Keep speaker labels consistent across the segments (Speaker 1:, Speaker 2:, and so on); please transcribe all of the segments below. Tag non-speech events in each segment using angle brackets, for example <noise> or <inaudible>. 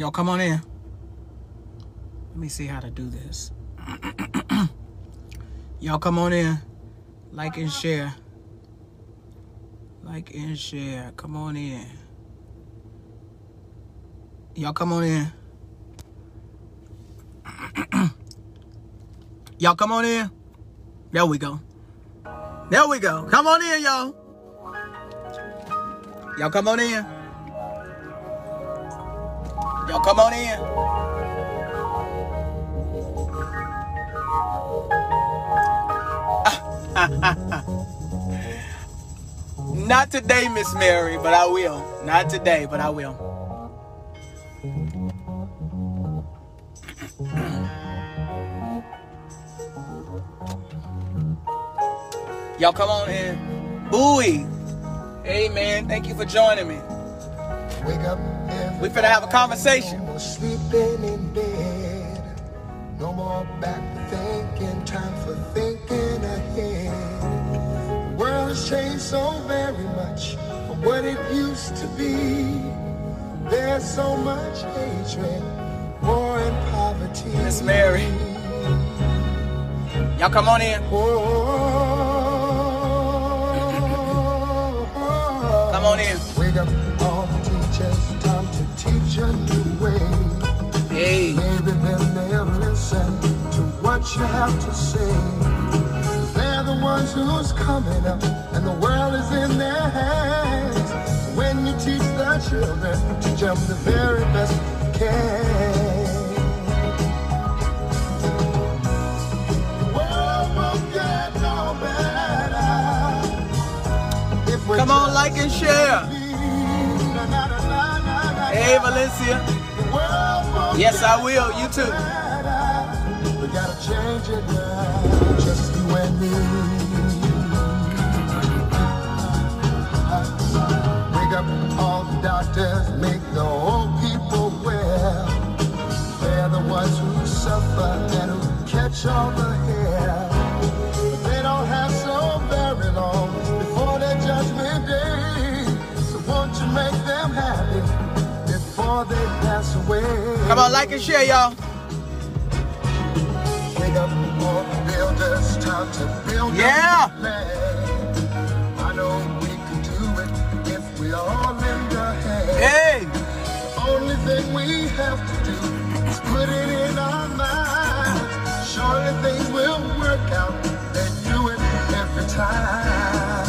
Speaker 1: Y'all come on in. Let me see how to do this. <clears throat> Y'all come on in. Like and share. Like and share. Come on in. Y'all come on in. <clears throat> y'all come on in. There we go. There we go. Come on in, y'all. Y'all come on in. Come on in. <laughs> Not today, Miss Mary, but I will. Not today, but I will. <clears throat> Y'all come on in. Bowie. Hey man, thank you for joining me.
Speaker 2: Wake up
Speaker 1: We finna have a conversation.
Speaker 2: Sleeping in bed. No more back thinking. Time for thinking ahead. The world has changed so very much from what it used to be. There's so much hatred, war and poverty.
Speaker 1: Miss Mary. Y'all come on in.
Speaker 2: Oh,
Speaker 1: Come on in.
Speaker 2: To you have to say. They're the ones who's coming up, and the world is in their hands. When you teach the children, teach them the very best you can. The world won't get no better if
Speaker 1: Come on, like and share. Hey. Valencia.
Speaker 2: The world won't
Speaker 1: Yes, I will. You too. Come on, like and share, y'all.
Speaker 2: Hand.
Speaker 1: Hey.
Speaker 2: Only thing we have to do is put it in our minds. Surely things will work out. They do it every time.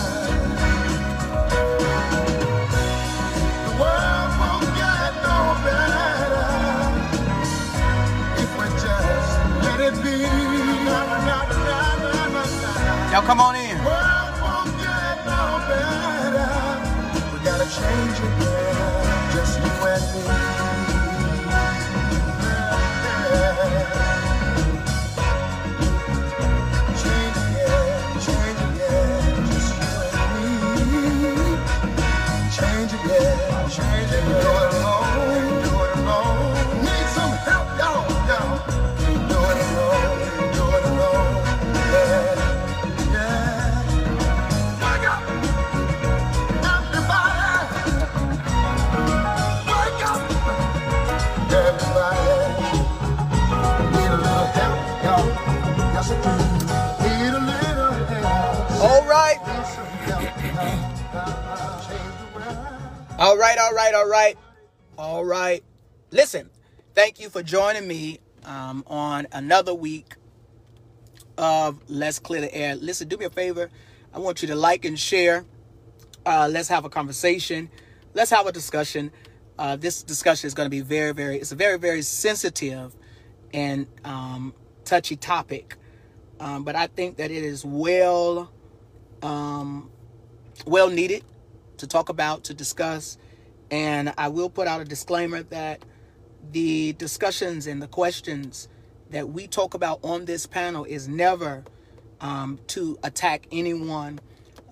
Speaker 2: The world won't get no better if we just let it be.
Speaker 1: Y'all come on in.
Speaker 2: Change. Just you and me.
Speaker 1: For joining me um, on another week of Let's Clear the Air. Listen, do me a favor. I want you to like and share. Uh, let's have a conversation. Let's have a discussion. Uh, this discussion is going to be very, very, it's a very, very sensitive and um, touchy topic. Um, but I think that it is well, um, well needed to talk about, to discuss. And I will put out a disclaimer that the discussions and the questions that we talk about on this panel is never um, to attack anyone,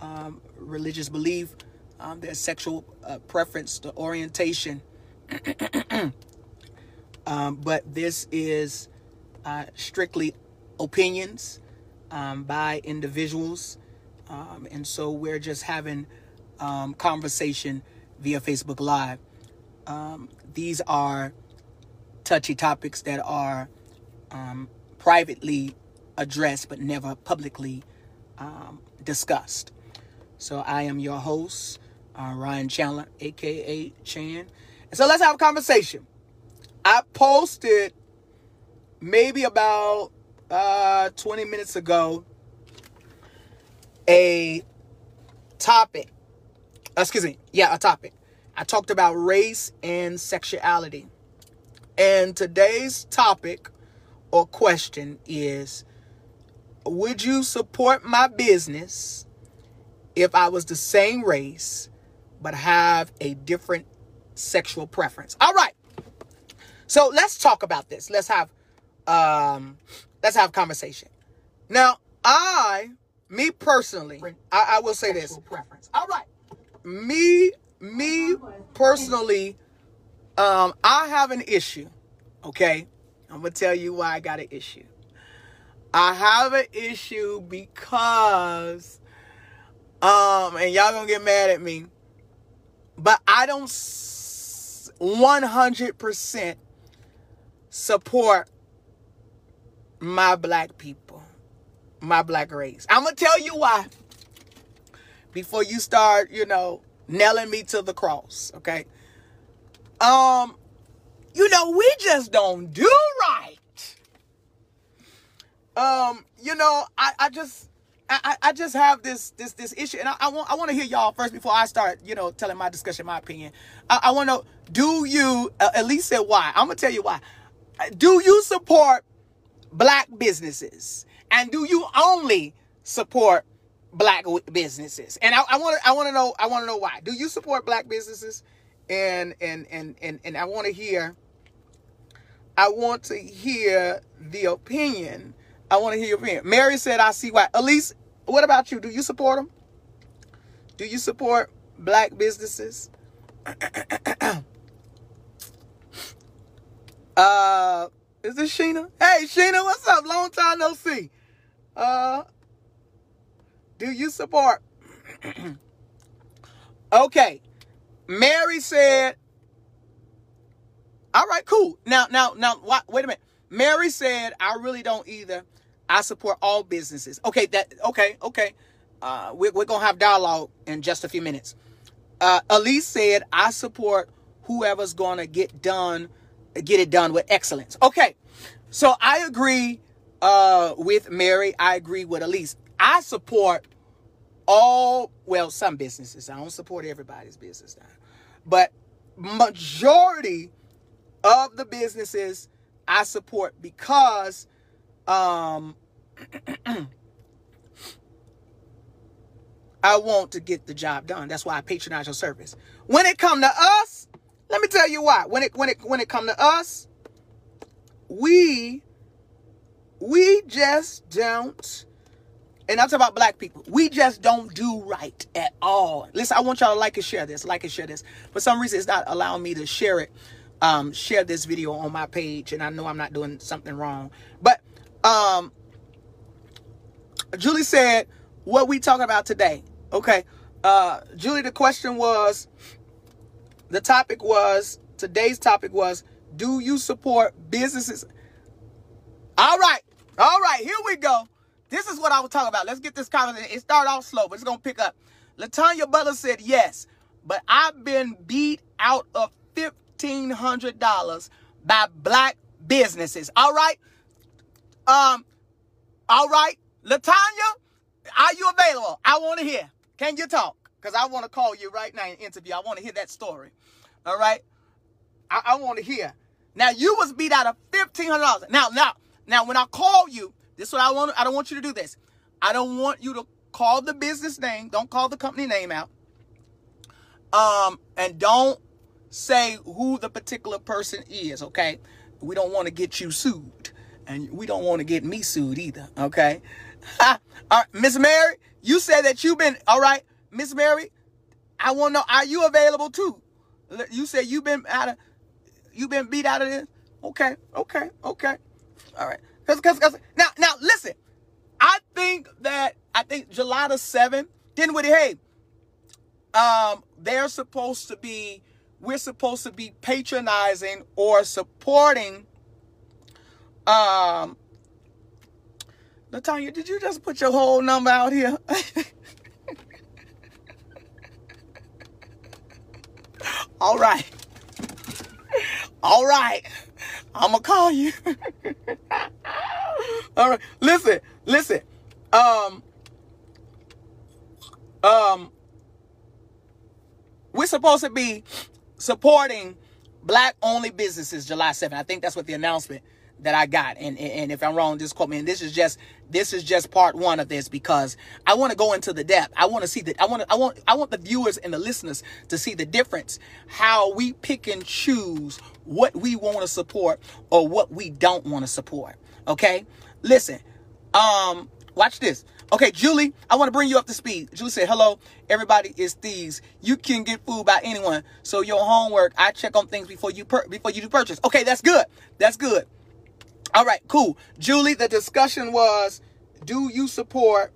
Speaker 1: um, religious belief, um, their sexual uh, preference, the orientation. <clears throat> um, but this is uh, strictly opinions um, by individuals. Um, and so we're just having conversation via Facebook Live. These are touchy topics that are um, privately addressed but never publicly um, discussed. So I am your host, uh, Ryan Chandler, aka Chan. And so let's have a conversation. I posted maybe about uh, 20 minutes ago a topic. Excuse me. Yeah, a topic. I talked about race and sexuality. And today's topic or question is Would you support my business if I was the same race but have a different sexual preference? All right. So let's talk about this. Let's have um let's have conversation. Now, I me personally, I, I will say this. Preference. All right. Me me personally um I have an issue. Okay? I'm going to tell you why I got an issue. I have an issue because um and y'all going to get mad at me. But I don't 100% support my black people, my black race. I'm going to tell you why before you start, you know, nailing me to the cross, okay? Um you know, we just don't do right. Um, you know, I, I just I, I just have this this this issue, and I, I want I want to hear y'all first before I start, you know, telling my discussion, my opinion. I, I want to Do you uh, at least say why? I'm gonna tell you why. Do you support black businesses, and do you only support black businesses? And I want to I want to know I want to know why. Do you support black businesses? And and and and and I want to hear. I want to hear the opinion. I want to hear your opinion. Mary said, "I see why." Elise, what about you? Do you support them? Do you support black businesses? <clears throat> uh, is this Sheena? Hey, Sheena, what's up? Long time no see. Uh, do you support? <clears throat> okay, Mary said, all right, cool. Now, now, now, wait a minute. Mary said, I really don't either. I support all businesses. Okay, that, okay, okay. Uh, we're, we're going to have dialogue in just a few minutes. Uh, Elise said, I support whoever's going to get done, get it done with excellence. Okay. So I agree, uh, with Mary. I agree with Elise. I support all, well, some businesses. I don't support everybody's business now. But majority of the businesses I support because um <clears throat> I want to get the job done. That's why I patronize your service. When it come to us, let me tell you why. When it when it when it come to us, we we just don't and I'm talking about black people. We just don't do right at all. Listen, I want y'all to like and share this, like and share this. For some reason, it's not allowing me to share it, um, share this video on my page, and I know I'm not doing something wrong. But um, Julie said, "What we talking about today?" Okay, uh, Julie, the question was, the topic was today's topic was, do you support businesses? All right, all right, here we go. This is what I was talking about. Let's get this conversation. It started off slow, but it's gonna pick up. Latanya Butler said yes, but I've been beat out of fifteen hundred dollars by black businesses. All right. Um. All right, Latanya, are you available? I want to hear. Can you talk? Because I want to call you right now and interview. I want to hear that story. All right. I, I want to hear. Now you was beat out of fifteen hundred dollars. Now, now, now, when I call you, this is what I want. I don't want you to do this. I don't want you to call the business name. Don't call the company name out. Um, and don't say who the particular person is. Okay, we don't want to get you sued, and we don't want to get me sued either. Okay. <laughs> all right, Miss Mary, you said that you've been all right, Miss Mary. I want to know, are you available too? You said you've been out of, you've been beat out of this. Okay, okay, okay. All right. Cause, cause, cause, now, now, listen. I think that I think July the seventh. Then with hey, um, they're supposed to be we're supposed to be patronizing or supporting um Latanya, did you just put your whole number out here? <laughs> All right. All right. I'm gonna call you. <laughs> All right. Listen, listen. Um um we're supposed to be supporting black only businesses July 7th. I think that's what the announcement that I got. And, and if I'm wrong, just quote me. And this is just this is just part one of this because I want to go into the depth. I want to see that I want to, I want I want the viewers and the listeners to see the difference, how we pick and choose what we want to support or what we don't want to support. Okay? Listen. Um watch this. Okay, Julie, I want to bring you up to speed. Julie said, hello, everybody is thieves. You can get food by anyone. So your homework, I check on things before you per- before you do purchase. Okay, that's good. That's good. All right, cool. Julie, the discussion was do you support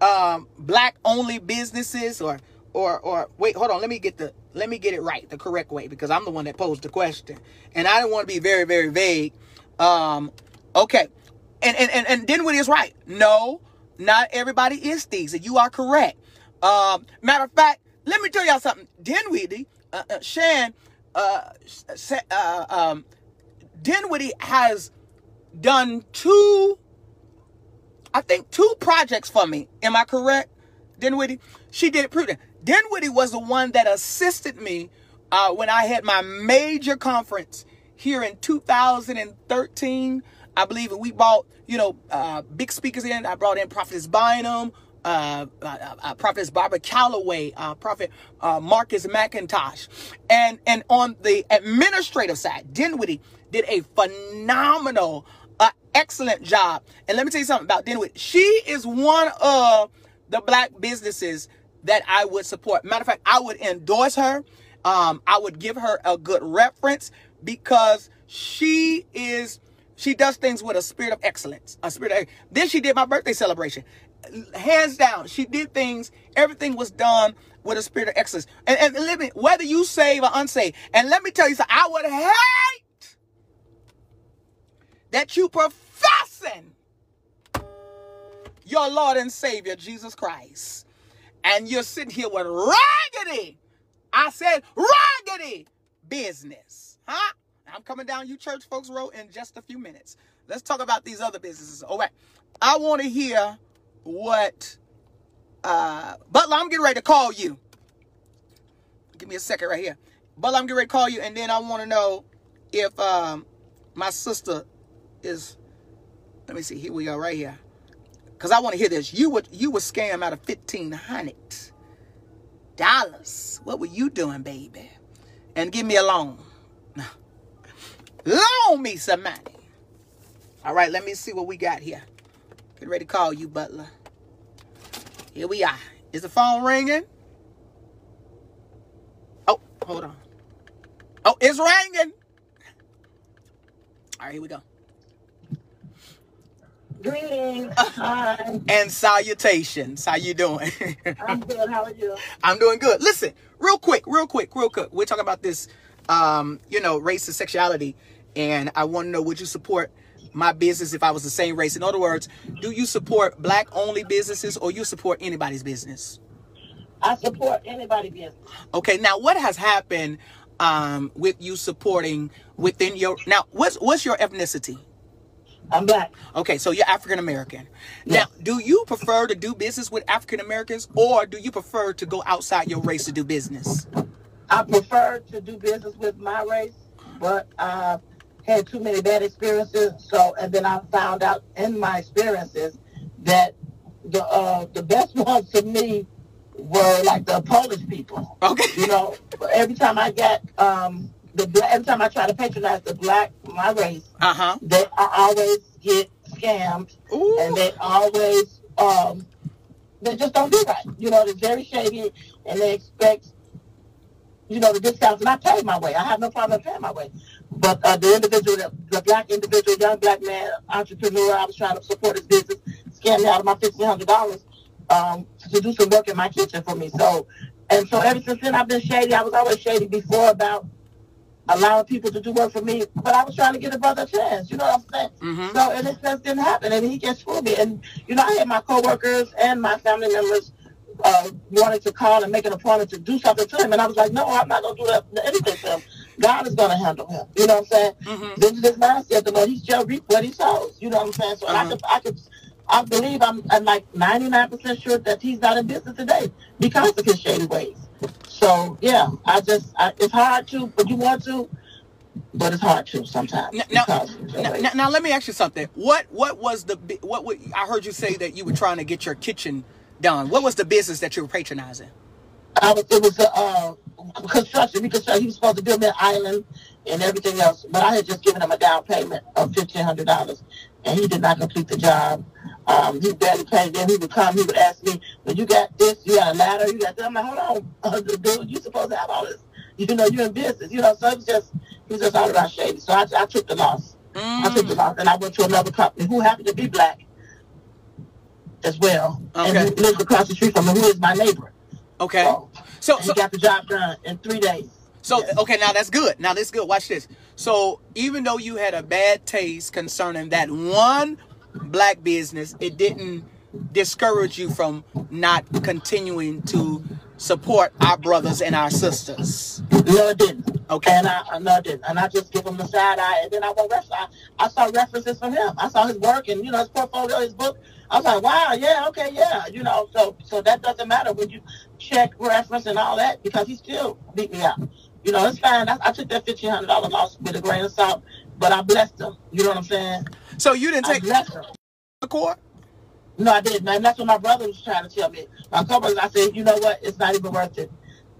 Speaker 1: um, black only businesses or or or wait, hold on, let me get the let me get it right, the correct way because I'm the one that posed the question. And I didn't want to be very very vague. Um okay. And and and, and Dinwiddie is right. No, not everybody is thieves. And you are correct. Um matter of fact, let me tell y'all something. Dinwiddie, uh, uh Shan uh, uh um Dinwiddie has done two, I think two projects for me. Am I correct? Dinwiddie? She did it prudent. Dinwiddie was the one that assisted me uh, when I had my major conference here in 2013. I believe we bought, you know, uh, big speakers in. I brought in Prophetess Bynum, uh, uh, uh, Prophetess Barbara Calloway, uh, Prophet uh, Marcus McIntosh. And, and on the administrative side, Dinwiddie did a phenomenal excellent job. And let me tell you something about Dinwiddie. She is one of the black businesses that I would support. Matter of fact, I would endorse her. Um, I would give her a good reference because she is she does things with a spirit of excellence. A spirit of, then she did my birthday celebration. Hands down, she did things, everything was done with a spirit of excellence. And, and let me, whether you save or unsaved, and let me tell you something, I would hate that you professing your Lord and Savior, Jesus Christ. And you're sitting here with raggedy, I said raggedy business. Huh? I'm coming down you church folks road in just a few minutes. Let's talk about these other businesses. All right. I want to hear what uh Butler, I'm getting ready to call you. Give me a second right here. Butler, I'm getting ready to call you, and then I want to know if um my sister is let me see. Here we go, right here. Cause I want to hear this. You would you would scam out of fifteen hundred dollars. What were you doing, baby? And give me a loan. <laughs> Loan me some money. All right, let me see what we got here. Get ready to call you, Butler. Here we are. Is the phone ringing? Oh, hold on. Oh, it's ringing. All right, here we go.
Speaker 3: Greetings. Hi.
Speaker 1: and salutations. How you doing? <laughs>
Speaker 3: I'm good. How are you?
Speaker 1: I'm doing good. Listen, real quick, real quick, real quick. We're talking about this, um, you know, race and sexuality, and I want to know would you support my business if I was the same race? In other words, do you support black only businesses or you support anybody's business?
Speaker 3: I support anybody business.
Speaker 1: Okay, now what has happened um, with you supporting within your now? What's what's your ethnicity?
Speaker 3: I'm black.
Speaker 1: Okay, so you're African American.
Speaker 3: Yes.
Speaker 1: Now, do you prefer to do business with African Americans or do you prefer to go outside your race to do business?
Speaker 3: I prefer to do business with my race, but I've had too many bad experiences. So, and then I found out in my experiences that the uh, the best <laughs> ones to me were like the Polish people.
Speaker 1: Okay.
Speaker 3: You know, every time I got um, the bla- every time I try to patronize the black my race,
Speaker 1: Uh huh.
Speaker 3: they I always get scammed
Speaker 1: Ooh.
Speaker 3: and they always um they just don't do right. You know, they're very shady and they expect you know the discounts and I pay my way. I have no problem paying my way. But uh, the individual the, the black individual, young black man, entrepreneur, I was trying to support his business, scammed me out of my fifteen hundred dollars um to do some work in my kitchen for me. So And so ever since then, I've been shady. I was always shady before about allowing people to do work for me, but I was trying to get a brother a chance. You know what I'm saying?
Speaker 1: Mhm.
Speaker 3: So and it just didn't happen, and he just screwed me. And you know, I had my coworkers and my family members uh, wanted to call and make an appointment to do something to him, and I was like, no, I'm not gonna do that anything to him. God is gonna handle him. You know what I'm saying?
Speaker 1: Mhm.
Speaker 3: This is this mindset. The Lord, He's shall reap what He sows. You know what I'm saying? So
Speaker 1: Uh-huh.
Speaker 3: I could, I could. I believe I'm, I'm like 99% sure that he's not in business today because of his shady ways. So yeah, I just I, it's hard to, but you want to, but it's hard to sometimes.
Speaker 1: Now, now,
Speaker 3: because of your
Speaker 1: now, now, let me ask you something. What what was the what would I heard you say that you were trying to get your kitchen done? What was the business that you were patronizing?
Speaker 3: I was it was a uh, construction because he was supposed to build me an island and everything else, but I had just given him a down payment of fifteen hundred dollars, and he did not complete the job. Um, he barely paid. Then he would come. He would ask me, "Well, you got this? You got a ladder? You got that?" I'm like, "Hold on, <laughs> uh, dude. You supposed to have all this? You know, you're in business. You know." So it was just he was just all about shady. So I, I took the loss. I took the
Speaker 1: Mm,
Speaker 3: loss, and I went to another company who happened to be black as well, and
Speaker 1: Okay.
Speaker 3: who lives across the street from me, who is my neighbor.
Speaker 1: okay.
Speaker 3: So,
Speaker 1: So so
Speaker 3: he got the job done in three days.
Speaker 1: so
Speaker 3: Yes.
Speaker 1: okay. Now that's good. Now that's good. Watch this. So even though you had a bad taste concerning that one black business, it didn't discourage you from not continuing to support our brothers and our sisters.
Speaker 3: No, it didn't.
Speaker 1: Okay.
Speaker 3: And I, I no, didn't. And I just give him the side eye, and then I went reference. I, I saw references from him. I saw his work and you know his portfolio, his book. I was like, wow, yeah, okay, yeah, you know. So, so that doesn't matter when you check reference and all that because he still beat me out. You know, it's fine. I, I took that fifteen hundred dollar loss with a grain of salt, but I blessed him. You know what I'm saying?
Speaker 1: So you didn't take the court.
Speaker 3: No, I didn't. And that's what my brother was trying to tell me. My co-brother, I said, you know what? It's not even worth it.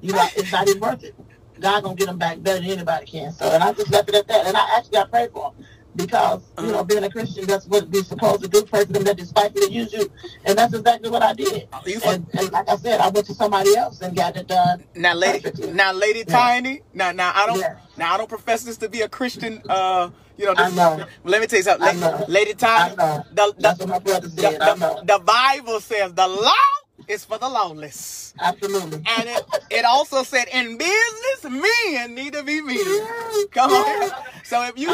Speaker 3: You know, it's not even worth it. God gonna get him back better than anybody can. So, and I just left it at that. And I actually got prayed for him because you know, being a Christian, that's what we're supposed to do. Pray for them that despitefully use you, and that's exactly what I did.
Speaker 1: You
Speaker 3: And, and like I said, I went to somebody else and got it done.
Speaker 1: Now, lady,
Speaker 3: Perfectly.
Speaker 1: now, lady
Speaker 3: Yeah.
Speaker 1: Tiny. Now, now I don't.
Speaker 3: Yeah.
Speaker 1: Now I don't profess this to be a Christian. Uh, you know. This,
Speaker 3: know.
Speaker 1: Let me tell you something, lady,
Speaker 3: know.
Speaker 1: lady
Speaker 3: I
Speaker 1: Tiny.
Speaker 3: know.
Speaker 1: The, the,
Speaker 3: what my brother
Speaker 1: the, the, the Bible says the law is for the lawless,
Speaker 3: Absolutely.
Speaker 1: and it it also said in business men need to be meeting. Come on. So if you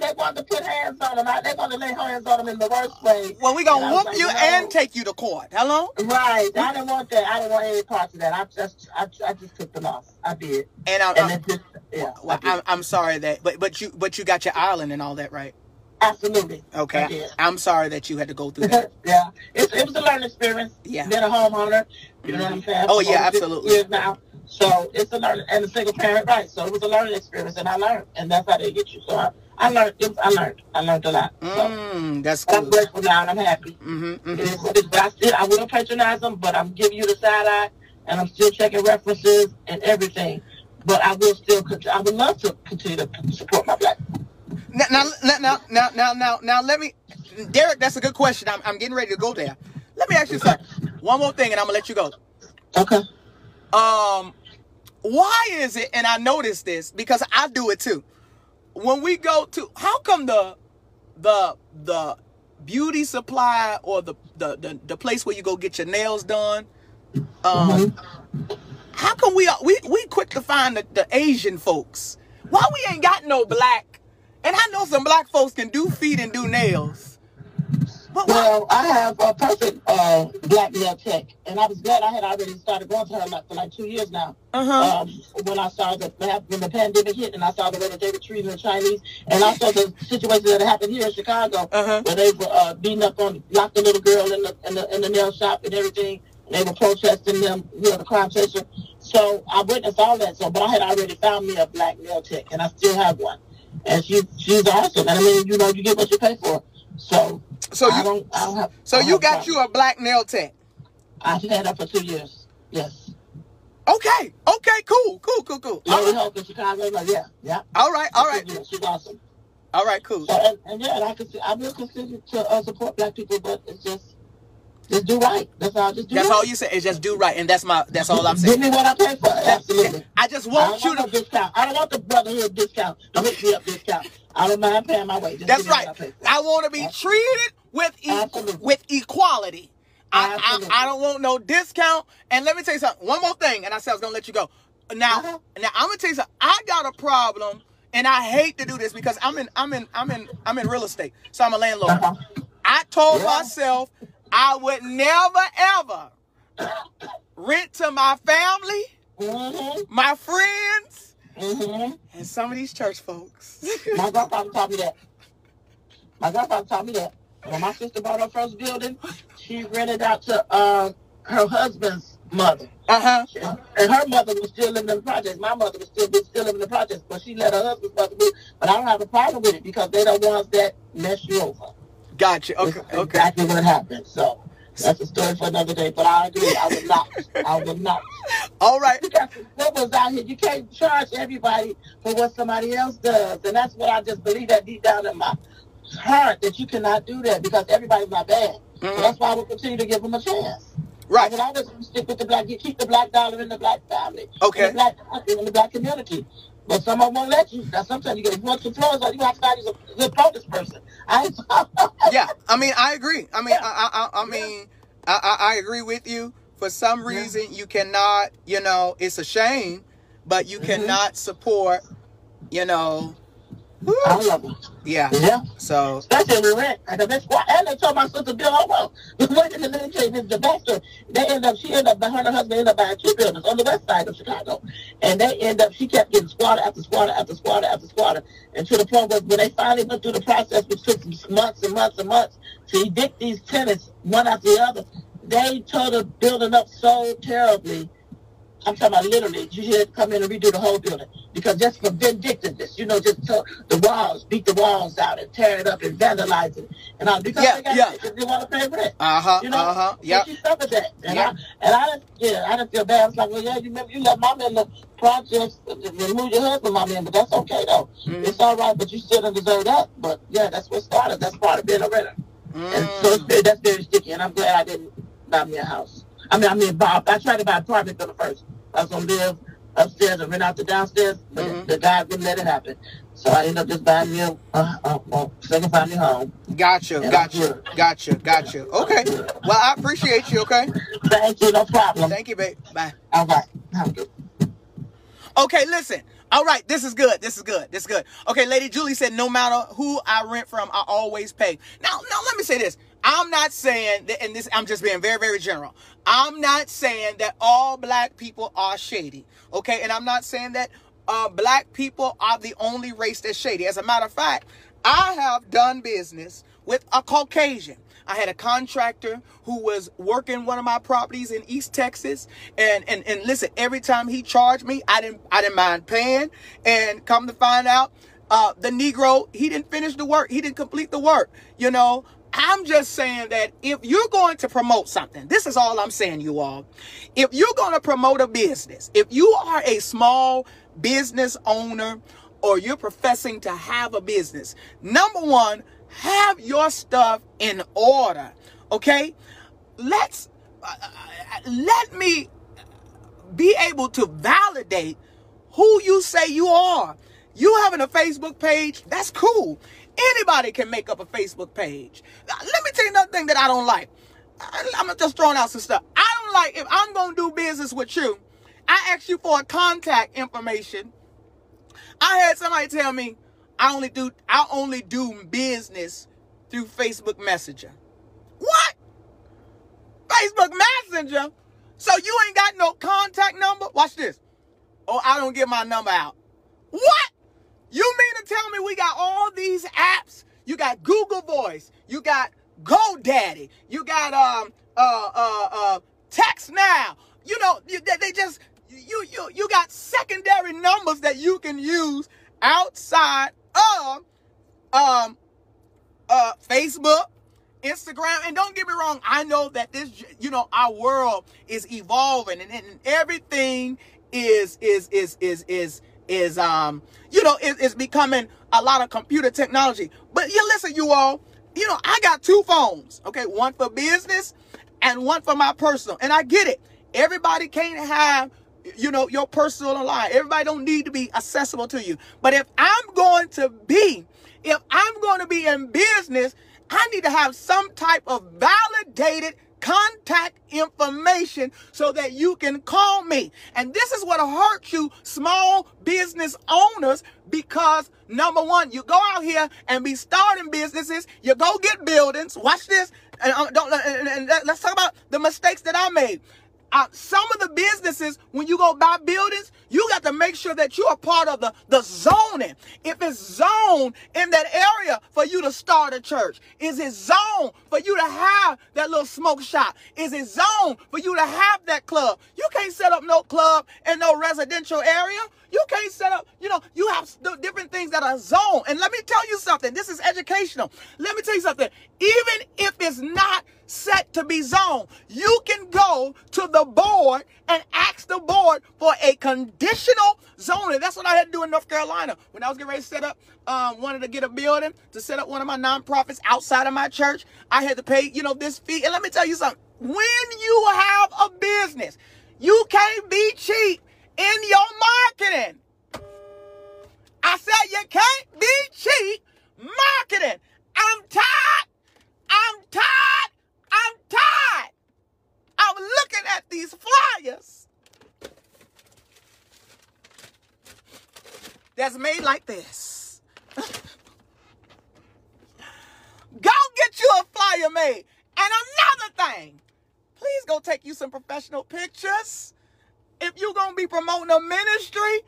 Speaker 3: they want to put hands on him. They're going to lay hands on them in the worst way.
Speaker 1: well, we gonna whoop
Speaker 3: like,
Speaker 1: you
Speaker 3: no.
Speaker 1: and take you to court. Hello.
Speaker 3: Right. I didn't want that. I didn't want any parts of that. I just, I, I just took the loss. I did.
Speaker 1: And I,
Speaker 3: And
Speaker 1: I,
Speaker 3: it just, yeah. like
Speaker 1: I,
Speaker 3: am
Speaker 1: I'm sorry that, but but you but you got your island and all that right.
Speaker 3: Absolutely.
Speaker 1: Okay.
Speaker 3: did.
Speaker 1: I'm sorry that you had to go through that. <laughs>
Speaker 3: yeah. It, it was a learning experience.
Speaker 1: Yeah.
Speaker 3: Being a homeowner. You know what I'm saying?
Speaker 1: Oh, yeah, absolutely.
Speaker 3: Years now. So it's a learning, and a single parent, right? So it was a learning experience, and I learned, and that's how they get you. So I, I learned. It was, I learned. I learned a lot. So
Speaker 1: Mm, that's
Speaker 3: I'm
Speaker 1: good.
Speaker 3: grateful now, and I'm happy.
Speaker 1: Mm-hmm,
Speaker 3: It is what it is. But I still, I will patronize them, but I'm giving you the side eye, and I'm still checking references and everything. But I will still, I would love to continue to support my black.
Speaker 1: Now, now, now, now, now, now, now, let me, Derek. That's a good question. I'm, I'm getting ready to go there. Let me ask you something. One more thing, and I'm gonna let you go.
Speaker 3: Okay.
Speaker 1: Um, why is it? And I noticed this because I do it too. When we go to, how come the, the, the beauty supply or the, the, the, the place where you go get your nails done, um, how come we are we we quick to find the, the Asian folks? Why we ain't got no black? And I know some black folks can do feet and do nails. But?
Speaker 3: Well, I have a perfect uh, black nail tech, and I was glad I had already started going to her like for like two years now.
Speaker 1: Uh-huh.
Speaker 3: Um, when I saw the when the pandemic hit, and I saw the way that they were treating the Chinese, and also the situation that happened here in Chicago,
Speaker 1: Uh-huh.
Speaker 3: where they were uh, beating up on, locked the little girl in the in the in the nail shop and everything. And they were protesting them, you know, the crime chaser. So I witnessed all that. So, but I had already found me a black nail tech, and I still have one, and she she's awesome. And I mean, you know, you get what you pay for. So,
Speaker 1: So
Speaker 3: I
Speaker 1: you
Speaker 3: don't, I don't have.
Speaker 1: so you got you a black nail tech.
Speaker 3: I've had her for two years. Yes.
Speaker 1: Okay. Okay. Cool. Cool. Cool. Cool. All
Speaker 3: Lady
Speaker 1: right.
Speaker 3: Hope in Chicago. Like, yeah, yeah.
Speaker 1: All right. All right.
Speaker 3: She's awesome.
Speaker 1: All right. Cool.
Speaker 3: So, and, and yeah, and I, consider, I will consider to uh, support black people, but it's just, just do right. That's all. Just do
Speaker 1: That's
Speaker 3: right.
Speaker 1: all you say is just do right, and that's my that's all I'm saying.
Speaker 3: Give me what I pay for. Absolutely.
Speaker 1: I just
Speaker 3: I
Speaker 1: want
Speaker 3: don't
Speaker 1: you
Speaker 3: want no
Speaker 1: to.
Speaker 3: discount. I don't want the brotherhood discount. Don't hook me up discount. I don't mind paying my way. Just
Speaker 1: That's right.
Speaker 3: I.
Speaker 1: I want to be treated with e- with equality. I, I, I don't want no discount. And let me tell you something. One more thing, and I said I was gonna let you go. Now,
Speaker 3: Uh-huh.
Speaker 1: now I'm gonna tell you something. I got a problem, and I hate to do this because I'm in, I'm in, I'm in, I'm in real estate, so I'm a landlord.
Speaker 3: Uh-huh.
Speaker 1: I told
Speaker 3: Yeah.
Speaker 1: myself I would never ever rent to my family,
Speaker 3: Mm-hmm.
Speaker 1: my friends,
Speaker 3: Mm-hmm.
Speaker 1: and some of these church folks.
Speaker 3: My <laughs> grandfather taught me that. My grandfather taught me that. When my sister bought her first building, she rented out to uh, her husband's mother.
Speaker 1: uh huh.
Speaker 3: And her mother was still living in the projects. My mother was still was still living in the projects, but she let her husband's mother move. But I don't have a problem with it because they're the ones that mess you over.
Speaker 1: Gotcha.
Speaker 3: That's
Speaker 1: Okay. Okay.
Speaker 3: exactly what happened. So that's a story for another day. But I agree. I would not. I would not. <laughs>
Speaker 1: All right.
Speaker 3: Got some out here. You can't charge everybody for what somebody else does. And that's what I just believe that deep down in my heart that you cannot do that because everybody's not bad. So
Speaker 1: Mhm.
Speaker 3: that's why I will continue to give them a chance.
Speaker 1: Right.
Speaker 3: I will always stick with the black. You keep the black dollar in the black family.
Speaker 1: Okay.
Speaker 3: In the black, in the black community. But some of them won't let you. Now sometimes you get one two floors, or you have to find you a good POTUS person. <laughs> I
Speaker 1: yeah, I mean, I agree. I mean, I, I, I mean, I, I, I agree with you. For some reason, you cannot, you know, it's a shame, but you
Speaker 3: Mhm.
Speaker 1: cannot support, you know,
Speaker 3: I love them.
Speaker 1: yeah.
Speaker 3: Yeah.
Speaker 1: So,
Speaker 3: Especially when we rent. And they, and they told my sister, Bill, oh, well, wait a minute, let me tell you, this is the backstory. They end up, she ended up, her and her husband ended up buying two buildings on the west side of Chicago. And they end up, she kept getting squatter after squatter after squatter after squatter. And to the point where when they finally went through the process, which took months and months and months to evict these tenants one after the other, they tore the building up so terribly. I'm talking about literally. You had to come in and redo the whole building because just for vindictiveness, you know, just to, the walls, beat the walls out and tear it up and vandalize it, and all because
Speaker 1: Yeah,
Speaker 3: they got
Speaker 1: yeah.
Speaker 3: they want to pay rent.
Speaker 1: uh huh,
Speaker 3: You know,
Speaker 1: uh huh, yeah.
Speaker 3: she suffered that, and
Speaker 1: Yeah.
Speaker 3: I and I didn't, yeah, I didn't feel bad. I was like, well, yeah, you remember you let mom in the projects, remove your husband, mom in, but that's okay though.
Speaker 1: Mhm.
Speaker 3: It's all right, but you still don't deserve that. But yeah, that's what started. That's part of being a renter, and so it's
Speaker 1: Mm.
Speaker 3: that's very sticky. And I'm glad I didn't buy me a house. I mean, I mean, buy, I tried to buy an apartment for the first. I was gonna live upstairs and rent out the downstairs, but
Speaker 1: Mhm.
Speaker 3: the guy wouldn't let it happen. So I ended up just buying me a, a, a, a second family home.
Speaker 1: Gotcha, gotcha, gotcha, gotcha. Okay. Well, I appreciate you. Okay.
Speaker 3: Thank you, no problem.
Speaker 1: Thank you, babe. Bye.
Speaker 3: All right, have a good.
Speaker 1: Okay, listen. All right, this is good. This is good. This is good. Okay, Lady Julie said, no matter who I rent from, I always pay. Now, now let me say this. I'm not saying that, and this I'm just being very, very general. I'm not saying that all black people are shady. Okay, and I'm not saying that uh, black people are the only race that's shady. As a matter of fact, I have done business with a Caucasian. I had a contractor who was working one of my properties in East Texas, and and and listen, every time he charged me, I didn't I didn't mind paying. And come to find out, uh, the Negro he didn't finish the work, he didn't complete the work. You know, I'm just saying that if you're going to promote something, this is all I'm saying, you all. If you're going to promote a business, if you are a small business owner or you're professing to have a business, number one, have your stuff in order. Okay? Let's uh, uh, let me be able to validate who you say you are. You having a Facebook page, that's cool. Anybody can make up a Facebook page. Let me tell you another thing that I don't like. I'm just throwing out some stuff. I don't like if I'm gonna do business with you, I ask you for a contact information. I had somebody tell me I only do I only do business through Facebook Messenger. What? Facebook Messenger? So you ain't got no contact number? Watch this. Oh, I don't get my number out. What? You mean to tell me we got all these apps? You got Google Voice, you got GoDaddy, you got um uh uh uh Text Now. You know, you, they, just you you you got secondary numbers that you can use outside of um uh Facebook, Instagram, and don't get me wrong, I know that this you know our world is evolving and, and everything is is is is is is um you know is, is becoming a lot of computer technology. But you listen, you all, you know, I got two phones, okay, one for business and one for my personal. And I get it. Everybody can't have you know your personal line. Everybody don't need to be accessible to you. But if I'm going to be, if I'm going to be in business, I need to have some type of validated contact information so that you can call me. And this is what hurts you, small business owners, because number one, you go out here and be starting businesses, you go get buildings. Watch this. And, uh, don't, and, and let's talk about the mistakes that I made uh, some of the businesses, when you go buy buildings, you got to make sure that you are part of the, the zoning. If it's zoned in that area for you to start a church, is it zoned for you to have that little smoke shop? Is it zoned for you to have that club? You can't set up no club in no residential area. You can't set up, you know, you have different things that are zoned. And let me tell you something. This is educational. Let me tell you something. Even if it's not set to be zoned. You can go to the board and ask the board for a conditional zoning. That's what I had to do in North Carolina when I was getting ready to set up. Um, wanted to get a building to set up one of my nonprofits outside of my church. I had to pay, you know, this fee. And let me tell you something. When you have a business, you can't be cheap in your marketing. I said you can't be cheap marketing. I'm tired. I'm tired I'm tired of looking at these flyers that's made like this. <laughs> go get you a flyer made. And another thing, please go take you some professional pictures. If you're going to be promoting a ministry,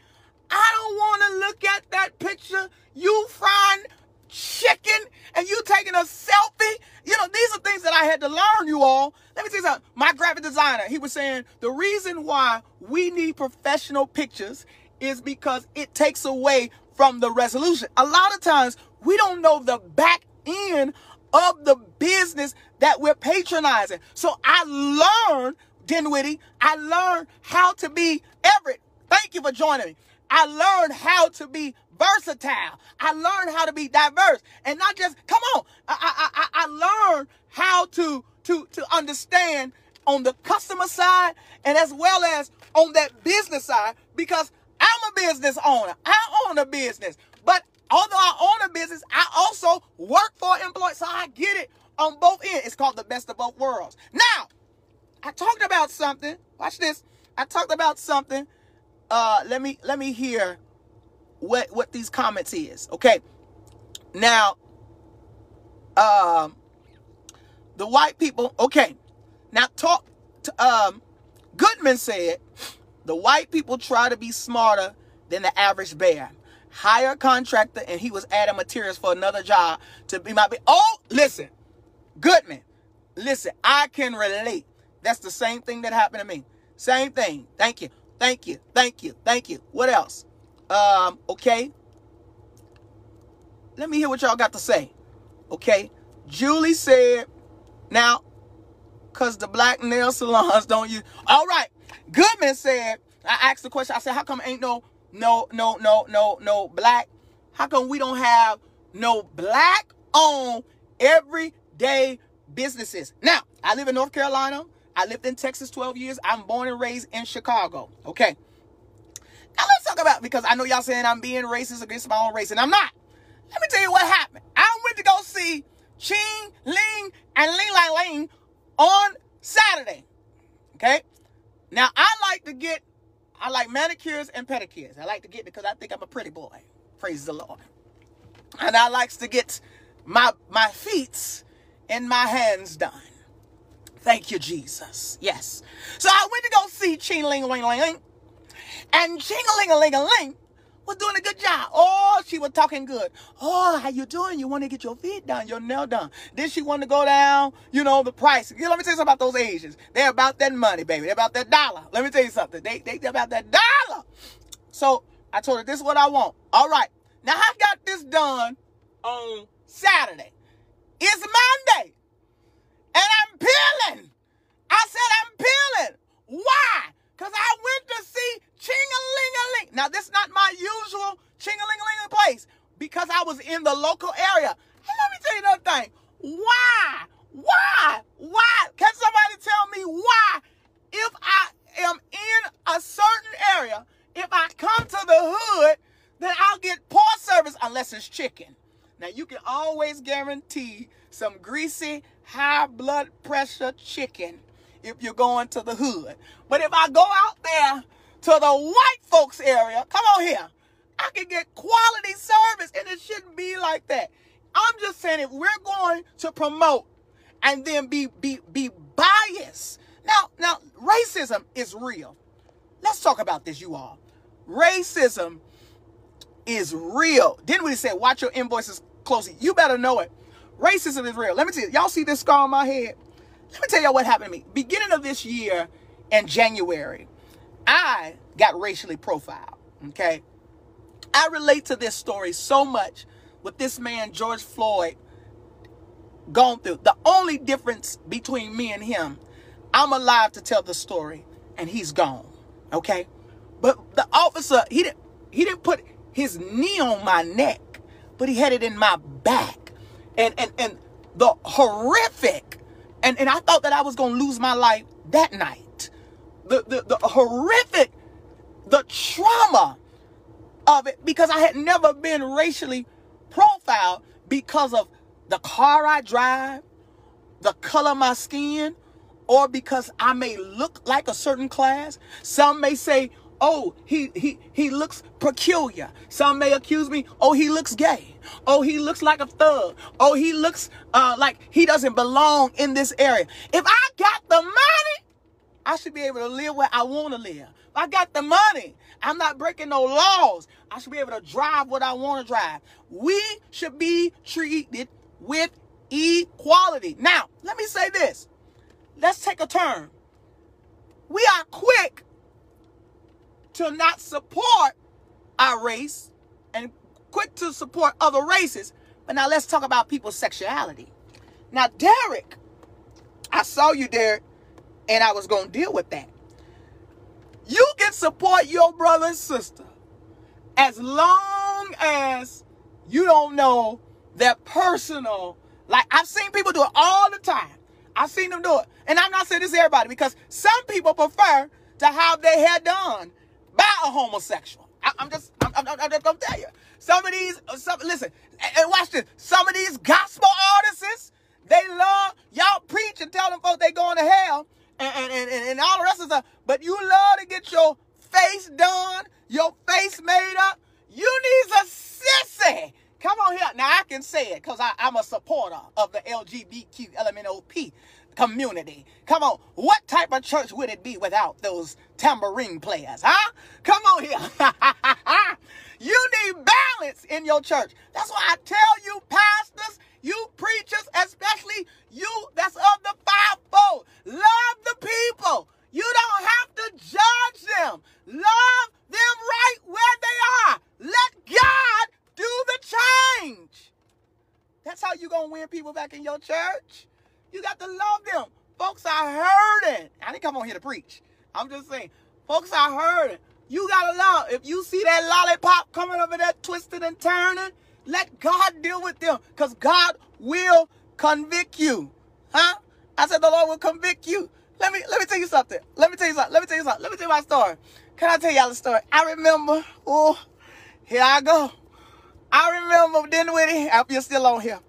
Speaker 1: I don't want to look at that picture. You frying chicken and you taking a selfie. You know, these are things that I had to learn, you all. Let me tell you something. My graphic designer, he was saying the reason why we need professional pictures is because it takes away from the resolution. A lot of times we don't know the back end of the business that we're patronizing. So I learned, Dinwiddie, I learned how to be Everett. Thank you for joining me. I learned how to be versatile. I learned how to be diverse and not just come on. I I I, I learned how to to to understand on the customer side and as well as on that business side because I'm a business owner. I own a business, but although I own a business, I also work for employees, so I get it on both ends. It's called the best of both worlds. Now, I talked about something. Watch this. I talked about something. Uh, let me let me hear what what these comments is. Okay. Now, um, the white people. Okay. Now talk. To, um, Goodman said the white people try to be smarter than the average bear. Hire a contractor, and he was adding materials for another job to be my. Be- Oh, listen, Goodman. Listen, I can relate. That's the same thing that happened to me. Same thing. Thank you. Thank you. Thank you. Thank you. What else? Um, okay. Let me hear what y'all got to say. Okay. Julie said, now, because the black nail salons don't use. All right. Goodman said, I asked the question. I said, how come ain't no, no, no, no, no, no black? How come we don't have no black owned everyday businesses? Now, I live in North Carolina. I lived in Texas 12 years. I'm born and raised in Chicago. Okay. Now let's talk about because I know y'all saying I'm being racist against my own race, and I'm not. Let me tell you what happened. I went to go see Ching Ling and Ling Lang Ling on Saturday. Okay. Now I like to get, I like manicures and pedicures. I like to get because I think I'm a pretty boy. Praise the Lord. And I likes to get my my feet and my hands done. Thank you, Jesus. Yes. So I went to go see Ching Ling Ling Ling and jingling-a-ling-a-ling was doing a good job. Oh, she was talking good. Oh, how you doing? You want to get your feet done, your nail done. Then she wanted to go down, you know, the price. You know, let me tell you something about those Asians. They're about that money, baby. They're about that dollar. Let me tell you something. They, they, they're about that dollar. So I told her, this is what I want. All right. Now I got this done on Saturday. It's Monday. And I'm peeling. I said I'm peeling. Why? Because I went to see Ching-a-ling-a-ling. Now, this is not my usual ching-a-ling-a-ling place because I was in the local area. And let me tell you another thing. Why? Why? Why? Can somebody tell me why? If I am in a certain area, if I come to the hood, then I'll get poor service unless it's chicken. Now you can always guarantee some greasy, high blood pressure chicken if you're going to the hood. But if I go out there to the white folks area, come on here, I can get quality service and it shouldn't be like that. I'm just saying if we're going to promote and then be be be biased. Now, now racism is real. Let's talk about this, you all. Racism is real. Didn't we say watch your invoices closely? You better know it. Racism is real. Let me tell you, y'all see this scar on my head? Let me tell y'all what happened to me. Beginning of this year in January, I got racially profiled. Okay. I relate to this story so much with this man, George Floyd, gone through. The only difference between me and him, I'm alive to tell the story, and he's gone. Okay? But the officer, he didn't he didn't put his knee on my neck, but he had it in my back. And and and the horrific, and, and I thought that I was gonna lose my life that night. The the, the horrific, the trauma of it, because I had never been racially profiled because of the car I drive, the color of my skin, or because I may look like a certain class. Some may say, oh, he he he looks peculiar. Some may accuse me, oh, he looks gay. Oh, he looks like a thug. Oh, he looks uh, like he doesn't belong in this area. If I got the money, I should be able to live where I want to live. I got the money, I'm not breaking no laws. I should be able to drive what I want to drive. We should be treated with equality. Now, let me say this. Let's take a turn. We are quick to not support our race and quick to support other races. But now let's talk about people's sexuality. Now, Derek, I saw you, Derek, and I was going to deal with that. You can support your brother and sister as long as you don't know their personal. Like I've seen people do it all the time. I've seen them do it, and I'm not saying this to everybody because some people prefer to have their hair done by a homosexual. I, am just, I'm, I'm, I'm just gonna tell you. Some of these, uh, some listen, and, and watch this. Some of these gospel artists, they love y'all preach and tell them folks they going to hell, and, and, and, and all the rest of stuff. But you love to get your face done, your face made up. You need a sissy. Come on here. Now I can say it because I'm a supporter of the LGBTQ LMNOP community. Come on. What type of church would it be without those tambourine players? Huh? Come on here. <laughs> you need balance in your church. That's why I tell you, pastors, you preachers, especially you that's of the fivefold, love the people. You don't have to judge them. Love them right where they are. Let God do the change. That's how you going to win people back in your church. You got to love them. Folks are hurting. I didn't come on here to preach. I'm just saying, folks are hurting. You got to love. If you see that lollipop coming over there twisting and turning, let God deal with them because God will convict you. Huh? I said the Lord will convict you. Let me let me tell you something. Let me tell you something. Let me tell you something. Let me tell you my story. Can I tell y'all a story? I remember, oh, here I go. I remember Dinwiddie. I hope you're still on here.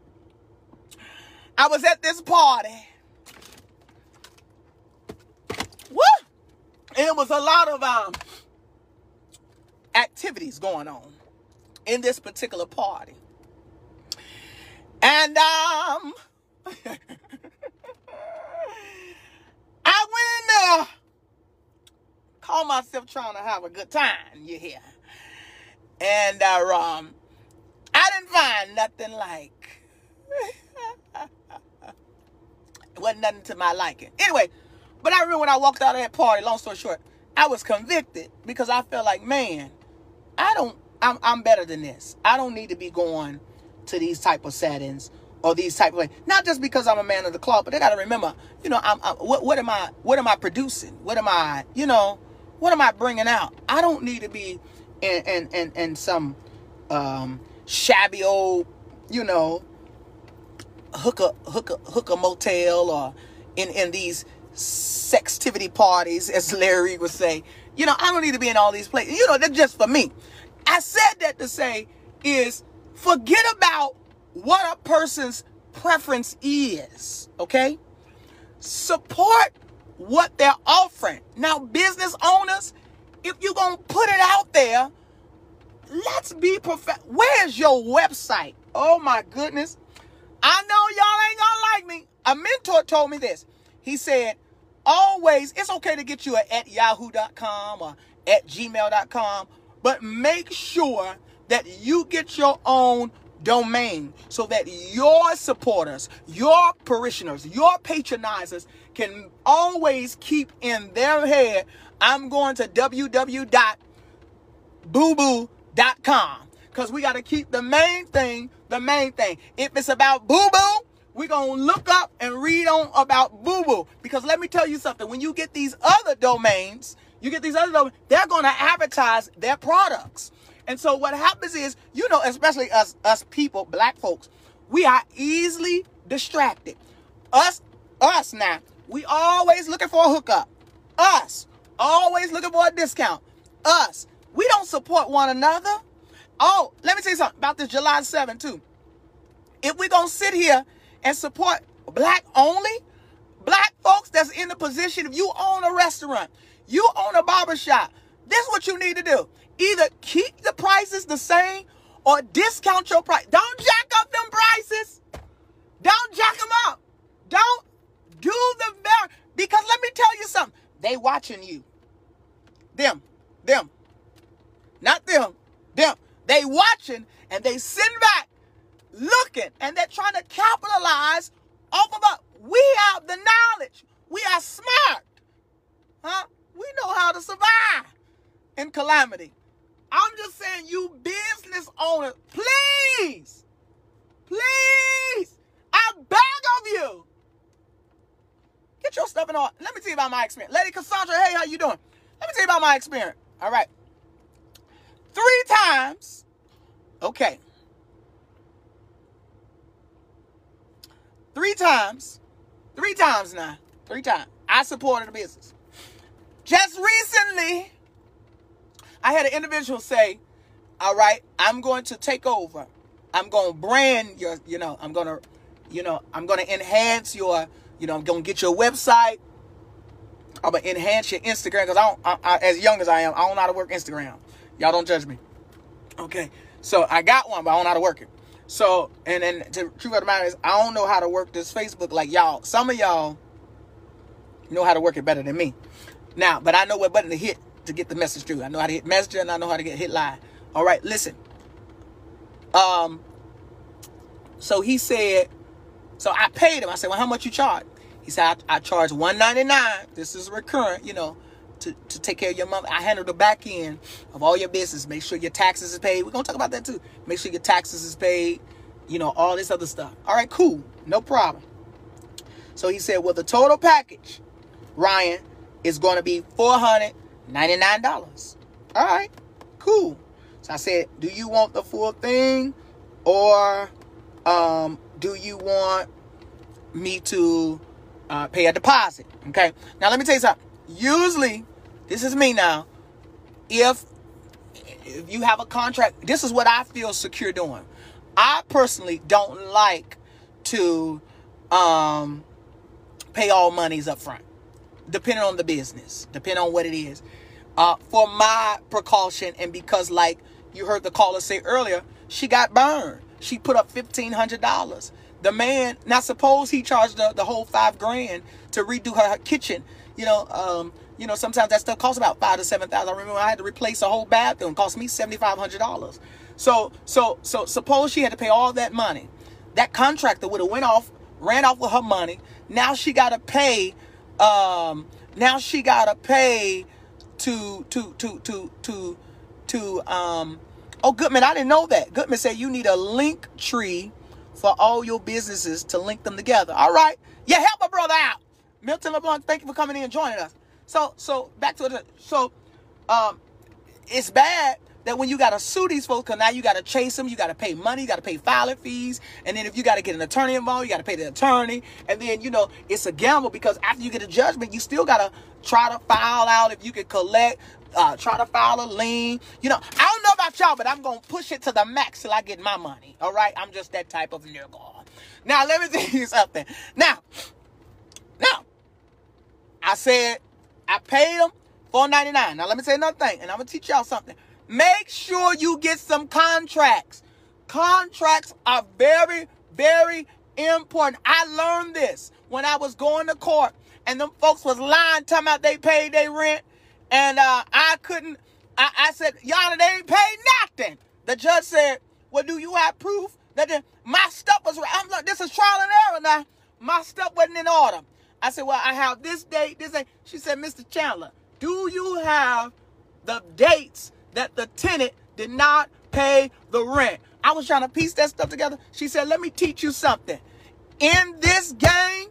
Speaker 1: I was at this party. What? And it was a lot of um activities going on in this particular party. And um <laughs> I went in there, call myself trying to have a good time, you hear. And uh, um I didn't find nothing like it <laughs> wasn't nothing to my liking. Anyway, but I remember when I walked out of that party, long story short, I was convicted because I felt like, man, I don't I'm I'm better than this. I don't need to be going to these type of settings or these type of things. Not just because I'm a man of the cloth, but they got to remember, you know, I'm, I'm, what what am I what am I producing? What am I, you know, what am I bringing out? I don't need to be in in in, in some um, shabby old, you know, hooker hooker hooker motel or in in these sextivity parties, as Larry would say. You know, I don't need to be in all these places. You know, that's just for me. I said that to say is forget about what a person's preference is. Okay? Support what they're offering. Now, business owners, if you're going to put it out there, let's be prof- Where's your website? Oh my goodness. I know y'all ain't gonna like me. A mentor told me this. He said, always, it's okay to get you at yahoo.com or at gmail.com, but make sure that you get your own domain so that your supporters, your parishioners, your patronizers can always keep in their head, I'm going to www.booboo.com because we got to keep the main thing the main thing. If it's about boo boo, we're going to look up and read on about boo boo. Because let me tell you something. When you get these other domains, you get these other domains, they're going to advertise their products. And so what happens is, you know, especially us, us people, black folks, we are easily distracted. Us, us now, we always looking for a hookup. Us, always looking for a discount. Us, we don't support one another. Oh, let me tell you something about this July 7th, too. If we're to sit here and support black only, black folks that's in the position, if you own a restaurant, you own a barbershop, this is what you need to do. Either keep the prices the same or discount your price. Don't jack up them prices. Don't jack them up. Don't do the very, because let me tell you something. They watching you. Them, them, not them, them. They watching and they sitting back looking and they're trying to capitalize off of us. We have the knowledge. We are smart. Huh? We know how to survive in calamity. I'm just saying, you business owners, please, please, I beg of you, get your stuff in order. Let me tell you about my experience. Lady Cassandra, hey, how you doing? Let me tell you about my experience. All right. Three times. Okay. Three times. Three times now. Three times. I supported the business. Just recently, I had an individual say, all right, I'm going to take over. I'm going to brand your, you know, I'm going to, you know, I'm going to enhance your, you know, I'm going to get your website. I'm going to enhance your Instagram because I don't, I, I, as young as I am, I don't know how to work Instagram. Y'all don't judge me. Okay. So I got one, but I don't know how to work it. So, and then the truth of the matter is, I don't know how to work this Facebook like y'all. Some of y'all know how to work it better than me. Now, but I know what button to hit to get the message through. I know how to hit messenger and I know how to get hit live. All right, listen. Um, so he said, so I paid him. I said, well, how much you charge? He said, I, I charge 199 This is recurrent, you know to, to take care of your month. I handle the back end of all your business. Make sure your taxes is paid. We're gonna talk about that too. Make sure your taxes is paid. You know, all this other stuff. All right, cool. No problem. So he said, well, the total package, Ryan, is going to be $499. All right, cool. So I said, do you want the full thing or um, do you want me to uh, pay a deposit? Okay. Now, let me tell you something. Usually, this is me now. If if you have a contract, this is what I feel secure doing. I personally don't like to um, pay all monies up front, depending on the business, depending on what it is. Uh, for my precaution, and because, like you heard the caller say earlier, she got burned. She put up fifteen hundred dollars. The man, now suppose he charged the, the whole five grand to redo her, her kitchen. You know, um, you know, sometimes that stuff costs about five to seven thousand. I remember I had to replace a whole bathroom. It cost me seventy five hundred dollars. So, so, so suppose she had to pay all that money. That contractor would have went off, ran off with her money. Now she got to pay. Um, now she got to pay to to to to to to um. Oh, Goodman, I didn't know that. Goodman said you need a link tree for all your businesses to link them together. All right, yeah, help a brother out. Milton LeBlanc, thank you for coming in and joining us. So so back to the so um it's bad that when you gotta sue these folks, cause now you gotta chase them, you gotta pay money, you gotta pay filing fees, and then if you gotta get an attorney involved, you gotta pay the attorney, and then you know it's a gamble because after you get a judgment, you still gotta try to file out if you can collect uh, try to file a lien. You know, I don't know about y'all, but I'm gonna push it to the max till I get my money. All right, I'm just that type of nigga. Now let me <laughs> tell you something. Now, now, I said I paid them four ninety nine. Now let me say another thing, and I'm gonna teach y'all something. Make sure you get some contracts. Contracts are very, very important. I learned this when I was going to court, and them folks was lying, talking about they paid their rent, and uh, I couldn't. I, I said, y'all, they ain't paid nothing. The judge said, well, do you have proof that the, my stuff was right? I'm like, this is trial and error now. My stuff wasn't in order. I said, well, I have this date, this date. She said, Mr. Chandler, do you have the dates that the tenant did not pay the rent? I was trying to piece that stuff together. She said, let me teach you something. In this game,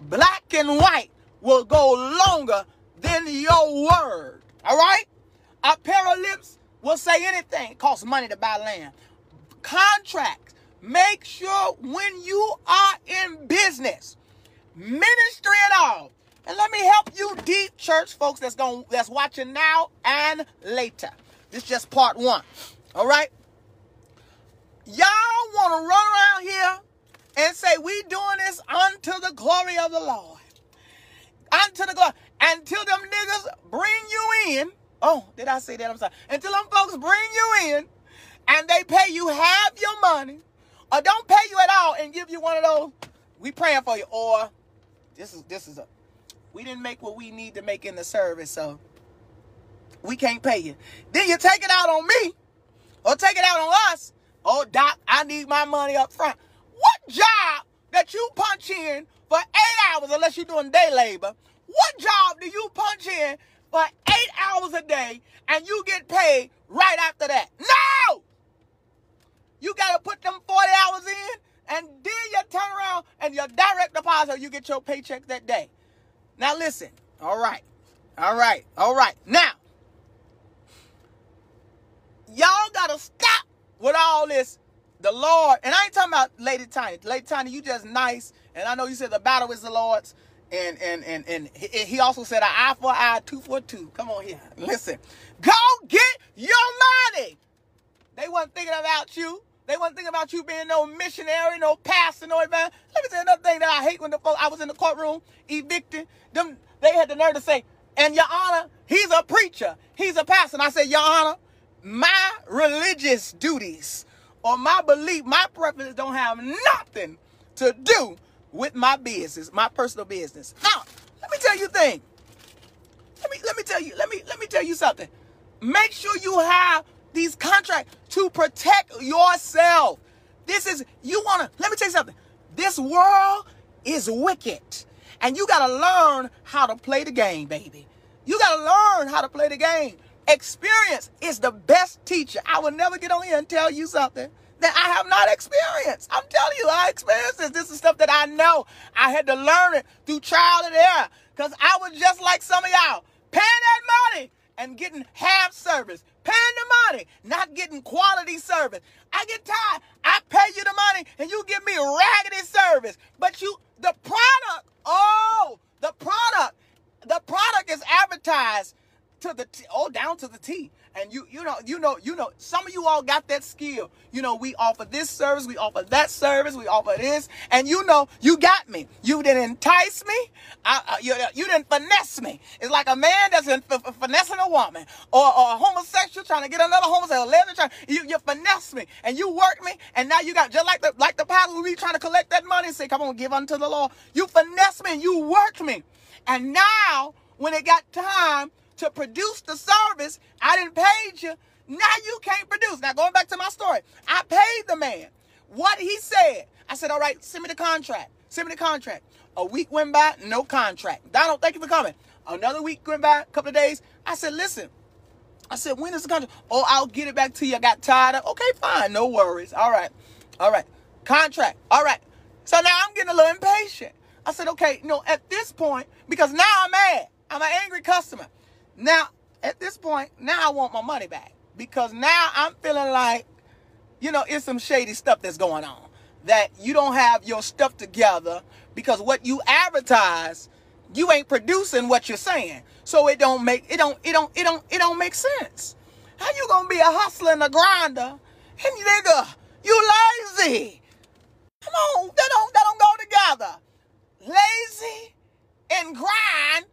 Speaker 1: black and white will go longer than your word. All right? Of lips will say anything. It costs money to buy land. Contracts. Make sure when you are in business, ministry and all. And let me help you deep church folks that's going that's watching now and later. This is just part one. All right? Y'all want to run around here and say we doing this unto the glory of the Lord. Unto the glory. Until them niggas bring you in. Oh, did I say that? I'm sorry. Until them folks bring you in and they pay you half your money or don't pay you at all and give you one of those, we praying for you. Or this is this is a we didn't make what we need to make in the service, so we can't pay you. Then you take it out on me or take it out on us. Oh, Doc, I need my money up front. What job that you punch in for eight hours, unless you're doing day labor, what job do you punch in for eight hours a day and you get paid right after that? No! You got to put them 40 hours in and then you turn around and your direct deposit, you get your paycheck that day. Now listen. All right. All right. All right. Now, y'all got to stop with all this. The Lord, and I ain't talking about Lady Tiny. Lady Tiny, you just nice. And I know you said the battle is the Lord's. And and and and he also said an eye for eye, two for two. Come on here. Listen. Go get your money. They wasn't thinking about you. They wasn't thinking about you being no missionary, no pastor, no event. Let me say another thing that I hate when the I was in the courtroom evicted. Them they had the nerve to say, and your honor, he's a preacher, he's a pastor. And I said, Your honor, my religious duties or my belief, my preference don't have nothing to do with my business, my personal business. Now, let me tell you a thing. Let me let me tell you, let me let me tell you something. Make sure you have these contracts to protect yourself. This is you want to let me tell you something. This world is wicked. And you got to learn how to play the game, baby. You got to learn how to play the game. Experience is the best teacher. I will never get on here and tell you something that I have not experienced. I'm telling you, I experienced this. This is stuff that I know. I had to learn it through trial and error because I was just like some of y'all, paying that money and getting half service, paying the money, not getting quality service. I get tired. I pay you the money and you give me raggedy service, but you, the product, oh, the product, the product is advertised to the T, oh down to the T. And you you know you know you know some of you all got that skill. You know we offer this service, we offer that service, we offer this, and you know you got me. You didn't entice me. I, you you didn't finesse me. It's like a man that's in, f- f- finessing a woman, or, or a homosexual trying to get another homosexual, lesbian trying. You you finesse me and you work me, and now you got just like the like the pastor who be trying to collect that money and say, "Come on, give unto the Lord." You finesse me and you worked me, and now when it got time to produce the service. I didn't pay you. Now you can't produce. Now going back to my story, I paid the man what he said. I said, all right, send me the contract. Send me the contract. A week went by, no contract. Donald, thank you for coming. Another week went by, a couple of days. I said, listen. I said, when is the contract? Oh, I'll get it back to you. I got tired of. Okay, fine, no worries. All right, all right. Contract. All right. So now I'm getting a little impatient. I said, okay, you know, at this point, because now I'm mad. I'm an angry customer. Now, at this point, now I want my money back because now I'm feeling like, you know, it's some shady stuff that's going on. That you don't have your stuff together because what you advertise you ain't producing what you're saying. So it don't make it don't it don't it don't it don't make sense. How you gonna be a hustler and a grinder? And nigga, you lazy. Come on, that don't that don't go together. Lazy and grind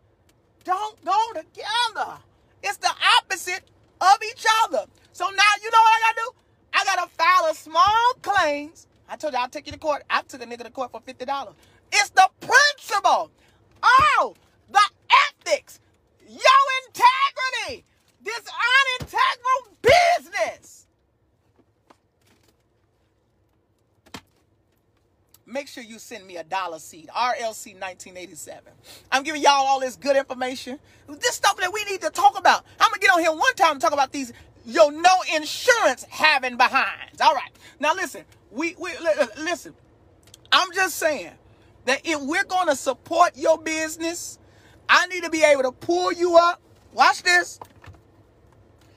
Speaker 1: don't go together. It's the opposite of each other. So now you know what I gotta do? I gotta file a small claims. I told you I'll take you to court. I took a nigga to court for fifty dollars. It's the principle. Oh, the ethics, your integrity, this unintegral business. Make sure you send me a dollar seed, RLC 1987. I'm giving y'all all this good information. This stuff that we need to talk about. I'm gonna get on here one time and talk about these yo no insurance having behinds. All right. Now listen, we we listen. I'm just saying that if we're going to support your business, I need to be able to pull you up. Watch this.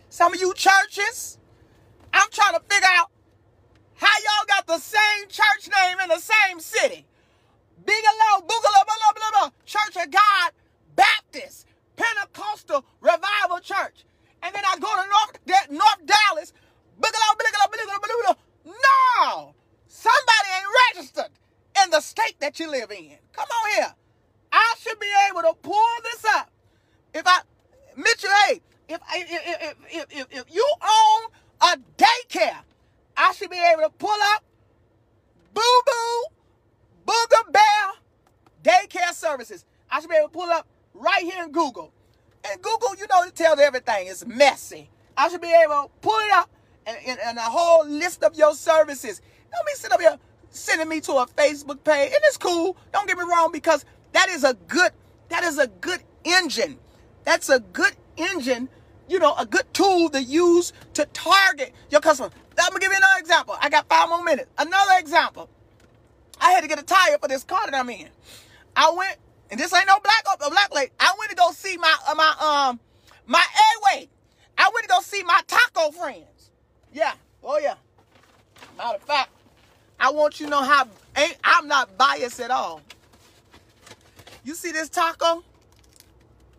Speaker 1: Some of you churches, I'm trying to figure out how y'all got the same church name in the same city. Bigelow, Boogaloo, blah, blah, blah, Church of God, Baptist, Pentecostal Revival Church. And then I go to North, North Dallas, Bigelow, Bigelow, Bigelow, Bigelow. No! Somebody ain't registered in the state that you live in. Come on here. I should be able to pull this up. If I, Mitchell, hey, if, if, if, if, if you own a daycare, I should be able to pull up Boo Boo Booger Bear Daycare Services. I should be able to pull up right here in Google. And Google, you know, it tells everything. It's messy. I should be able to pull it up and, and, and a whole list of your services. Don't be sitting up here sending me to a Facebook page. And it's cool. Don't get me wrong, because that is a good, that is a good engine. That's a good engine, you know, a good tool to use to target your customer. I'm gonna give you another example. I got five more minutes. Another example. I had to get a tire for this car that I'm in. I went, and this ain't no black a black lady. I went to go see my uh, my um my airway. I went to go see my taco friends. Yeah. Oh yeah. Matter of fact, I want you to know how ain't I'm not biased at all. You see this taco?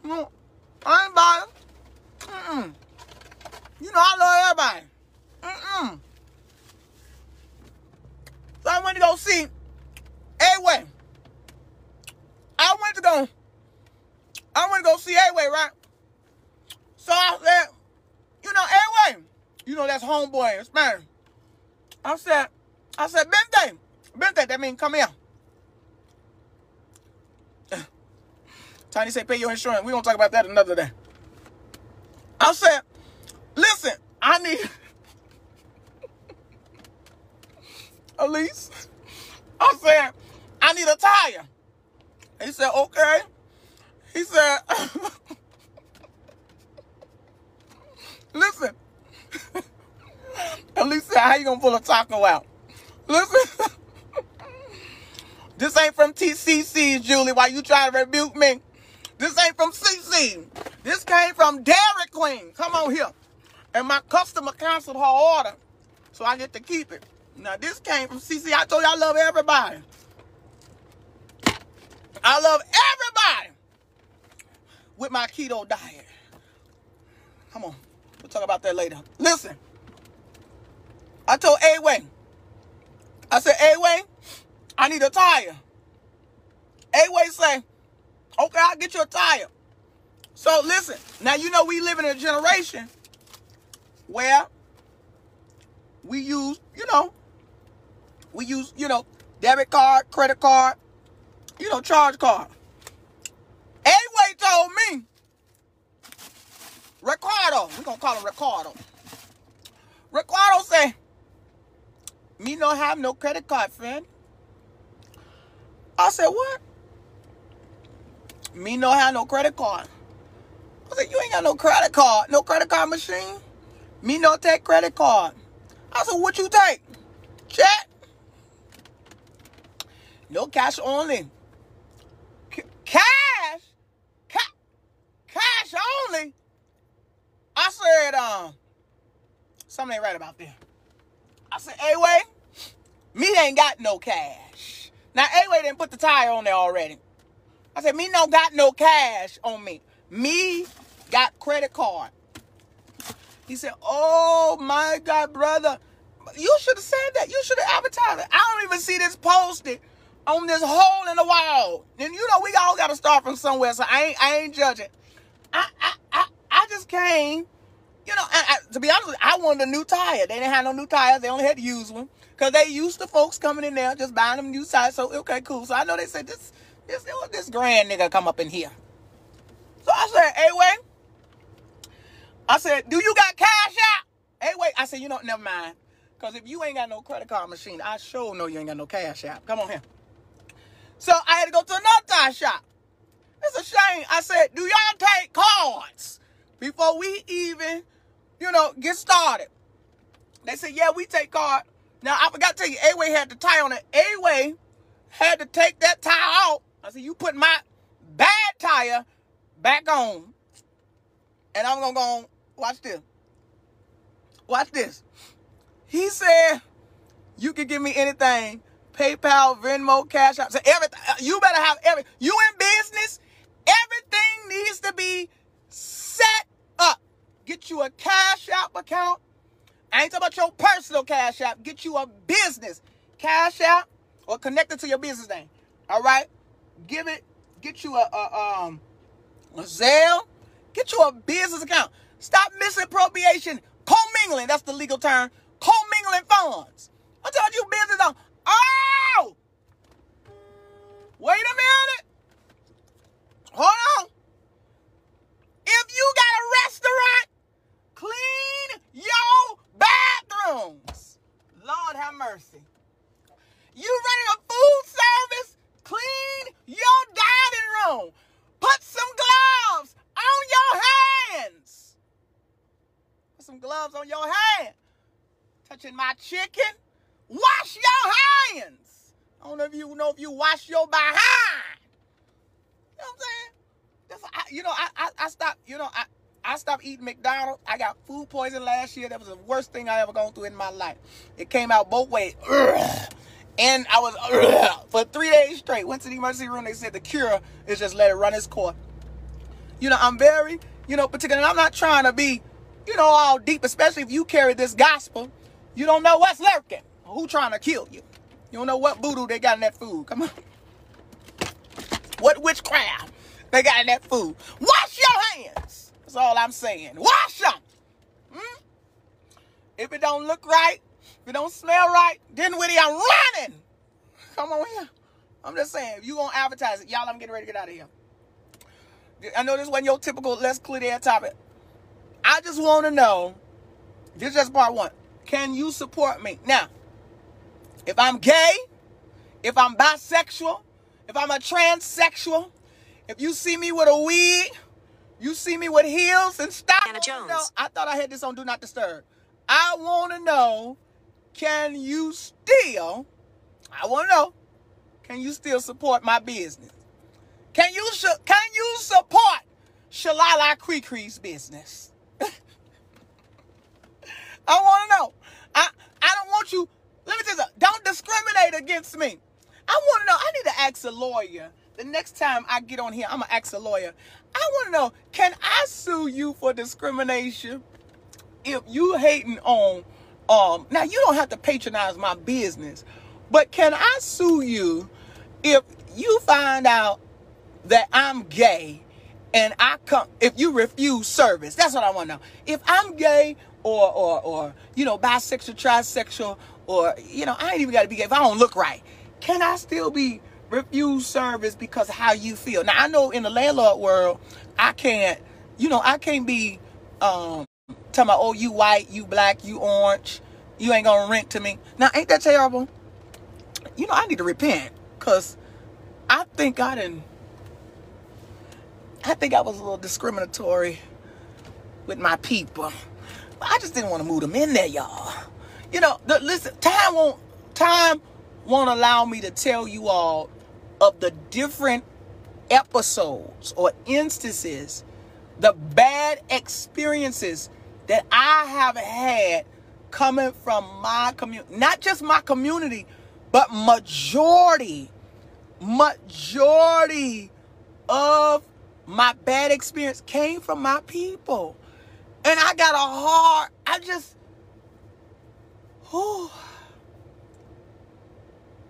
Speaker 1: No, I ain't biased. Mm-mm. You know I love everybody. Mm-mm. So I went to go see A-Way. I went to go, I went to go see A-Way, right? So I said, you know, A-Way, you know that's homeboy in Spanish. I said, I said, Bente. Bente, that means come here. <sighs> Tiny said, pay your insurance. We're going to talk about that another day. I said, listen, I need... Elise, I said, I need a tire. He said, okay. He said, <laughs> listen. <laughs> Elise said, how you to pull a taco out? Listen. <laughs> this ain't from TCC, Julie, why you trying to rebuke me. This ain't from CC. This came from Dairy Queen. Come on here. And my customer canceled her order, so I get to keep it. Now, this came from CC. I told you I love everybody. I love everybody with my keto diet. Come on. We'll talk about that later. Listen. I told A-Way, I said, A-Way, I need a tire. A-Way say, okay, I'll get you a tire. So listen, now you know we live in a generation where we use, you know, we use, you know, debit card, credit card, you know, charge card. A-Way told me, Ricardo, we're going to call him Ricardo. Ricardo say, me no have no credit card, friend. I said, what? Me no have no credit card. I said, you ain't got no credit card, no credit card machine. Me no take credit card. I said, what you take? Check. No cash only. C- cash? Ca- cash only? I said, um, something ain't right about that. I said, A-Way, me ain't got no cash. Now, A-Way didn't put the tire on there already. I said, me no got no cash on me. Me got credit card. He said, oh my God, brother. You should have said that. You should have advertised it. I don't even see this posted on this hole in the wall. And you know, we all got to start from somewhere, so I ain't, I ain't judging. I, I, I, I just came, you know, I, I, to be honest, you, I wanted a new tire. They didn't have no new tires. They only had to use one because they used to folks coming in there just buying them new tires. So okay, cool. So I know they said this, this, this grand nigga come up in here. So I said, hey, wait. I said, do you got cash out? Hey, wait. I said, you know, never mind. Because if you ain't got no credit card machine, I sure know you ain't got no cash out. Come on here. So I had to go to another tire shop. It's a shame. I said, do y'all take cards before we even, you know, get started? They said, yeah, we take card. Now, I forgot to tell you, A-Way had the tie on it. A-Way had to take that tire out. I said, you put my bad tire back on. And I'm going to go on, watch this. Watch this. He said, you can give me anything. PayPal, Venmo, Cash App. So everything. You better have every. You in business. Everything needs to be set up. Get you a Cash App account. I ain't talking about your personal Cash App. Get you a business Cash App or connect it to your business name. All right. Give it. Get you a, a um a Zelle. Get you a business account. Stop misappropriation. Commingling. That's the legal term. Commingling funds. I'm you business. Oh! Wait a minute. Hold on. If you got a restaurant, clean your bathrooms. Lord have mercy. You running a food service, clean your dining room. Put some gloves on your hands. Put some gloves on your hand. Touching my chicken. Wash your hands. I don't know if you know if you wash your behind. You know what I'm saying? I, you know, I, I, I stopped, you know, I, I stopped eating McDonald's. I got food poison last year. That was the worst thing I ever gone through in my life. It came out both ways. And I was for three days straight. Went to the emergency room. They said the cure is just let it run its course. You know, I'm very, you know, particular. And I'm not trying to be, you know, all deep, especially if you carry this gospel. You don't know what's lurking. Who trying to kill you? You don't know what voodoo they got in that food. Come on. What witchcraft they got in that food. Wash your hands. That's all I'm saying. Wash them. Hmm? If it don't look right, if it don't smell right, then with it, I'm running. Come on here. I'm just saying, if you gonna advertise it, y'all, I'm getting ready to get out of here. I know this wasn't your typical let's clear the air topic. I just want to know, this is just part one. Can you support me? Now, if I'm gay, if I'm bisexual, if I'm a transsexual, if you see me with a wig, you see me with heels and stuff.
Speaker 4: Anna Jones.
Speaker 1: No, I thought I had this on Do Not Disturb. I want to know, can you still, I want to know, can you still support my business? Can you can you support Shalala Creekree's business? <laughs> I want to know. I I don't want you. Let me tell you. Don't discriminate against me. I want to know. I need to ask a lawyer. The next time I get on here, I'm gonna ask a lawyer. I want to know. Can I sue you for discrimination if you hating on? Um. Now you don't have to patronize my business, but can I sue you if you find out that I'm gay and I come if you refuse service. That's what I want to know. If I'm gay or or or you know bisexual, trisexual, or you know I ain't even got to be gay. If I don't look right, can I still be refused service because of how you feel? Now I know in the landlord world, I can't. You know I can't be um talking about oh you white, you black, you orange, you ain't gonna rent to me. Now ain't that terrible? You know I need to repent because I think I didn't. I think I was a little discriminatory with my people. I just didn't want to move them in there, y'all. You know, the, listen, time won't time won't allow me to tell you all of the different episodes or instances, the bad experiences that I have had coming from my community, not just my community, but majority, majority of my bad experience came from my people. And I got a hard, I just, whew,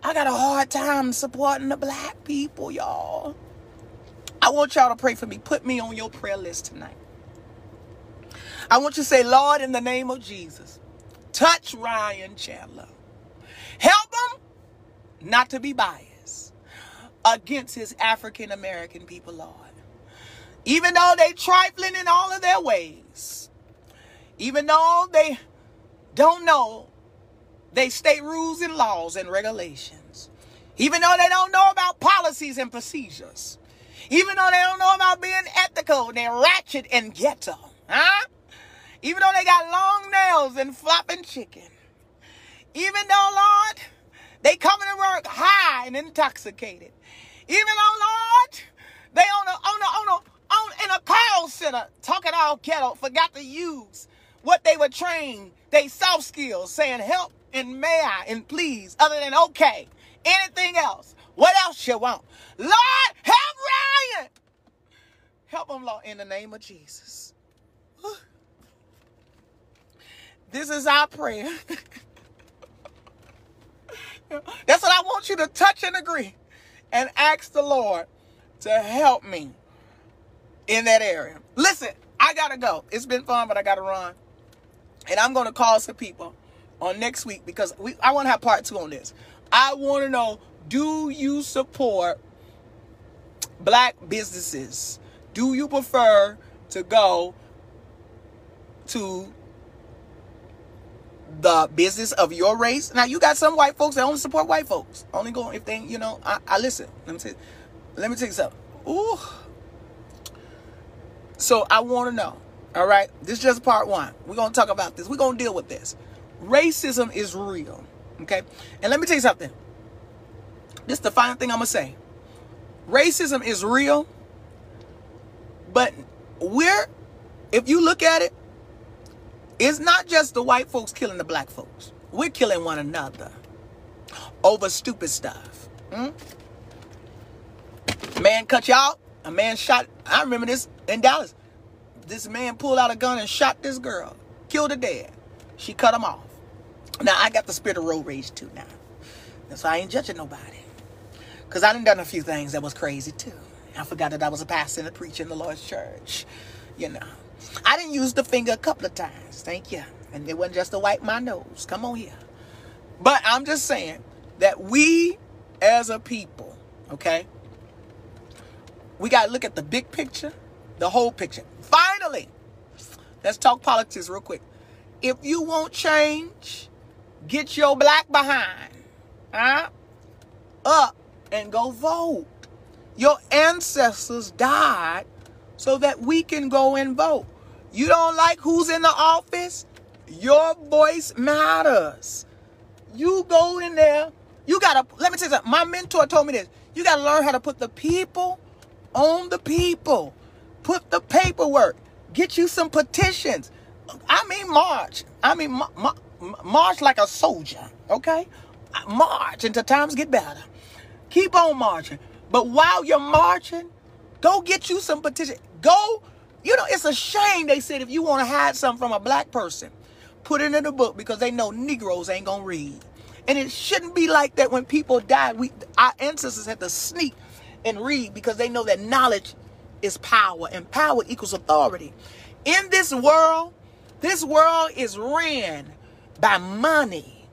Speaker 1: I got a hard time supporting the black people, y'all. I want y'all to pray for me. Put me on your prayer list tonight. I want you to say, Lord, in the name of Jesus, touch Ryan Chandler. Help him not to be biased against his African American people, Lord. Even though they trifling in all of their ways, even though they don't know they state rules and laws and regulations, even though they don't know about policies and procedures, even though they don't know about being ethical, they're ratchet and ghetto, huh? Even though they got long nails and flopping chicken, even though, Lord, they coming to work high and intoxicated, even though, Lord, they on a on a on a on in a call center talking all ghetto, forgot to use what they were trained, they soft skills, saying help and may I and please, other than okay. Anything else? What else you want? Lord, help Ryan. Help him, Lord, in the name of Jesus. This is our prayer. <laughs> That's what I want you to touch and agree and ask the Lord to help me in that area. Listen, I gotta go. It's been fun, but I gotta run. And I'm gonna call some people on next week because we I want to have part two on this. I want to know: Do you support black businesses? Do you prefer to go to the business of your race? Now you got some white folks that only support white folks. Only go if they, you know. I, I listen. Let me. You, let me you something. Ooh. So I want to know. All right, this is just part one. We're gonna talk about this. We're gonna deal with this. Racism is real. Okay, and let me tell you something. This is the final thing I'm gonna say. Racism is real, but we're, if you look at it, it's not just the white folks killing the black folks. We're killing one another over stupid stuff. Hmm? Man cut you out. A man shot. I remember this in Dallas. This man pulled out a gun and shot this girl, killed her dead. She cut him off. Now I got the spirit of road rage too now. That's why I ain't judging nobody. Cause I done done a few things that was crazy too. I forgot that I was a pastor and a preacher in the Lord's church. You know. I didn't use the finger a couple of times. Thank you. And it wasn't just to wipe my nose. Come on here. But I'm just saying that we as a people, okay, we got to look at the big picture, the whole picture. Finally, let's talk politics real quick. If you want change, get your black behind huh, up and go vote. Your ancestors died so that we can go and vote. You don't like who's in the office? Your voice matters. You go in there. You gotta let me tell you something. My mentor told me this. You gotta learn how to put the people on the people. Put the paperwork. Get you some petitions. I mean march. I mean ma- ma- march like a soldier. Okay, march until times get better. Keep on marching. But while you're marching, go get you some petition. Go you know, it's a shame they said if you want to hide something from a black person, put it in a book because they know Negroes ain't gonna read. And it shouldn't be like that when people died. We our ancestors had to sneak and read because they know that knowledge is power and power equals authority. In this world, this world is ran by money,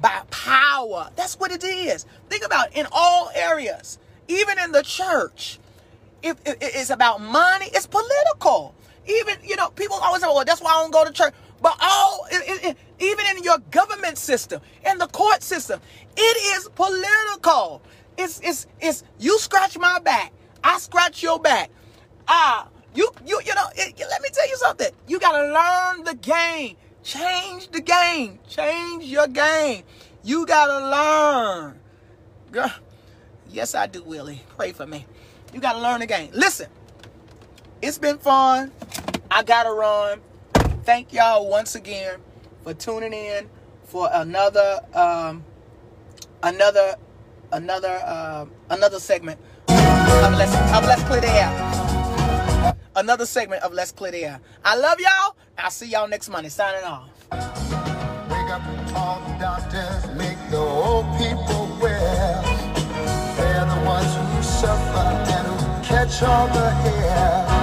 Speaker 1: by power. That's what it is. Think about it, in all areas, even in the church if, if it's about money, it's political. Even, you know, people always say, well, that's why I don't go to church. But all, it, it, even in your government system, in the court system, it is political. It's, it's, it's, you scratch my back. I scratch your back. Ah, you, you, you know, it, let me tell you something. You got to learn the game. Change the game. Change your game. You got to learn. Girl, yes, I do, Willie. Pray for me. You got to learn the game. Listen, it's been fun. I got to run. Thank y'all once again for tuning in for another, um, another, another, uh, another segment of Let's, of Let's Clear the Air. Another segment of Let's Clear the Air. I love y'all. I'll see y'all next Monday. Signing off.
Speaker 2: Wake up doctors, make the old people well. They're the ones who suffer and who catch all the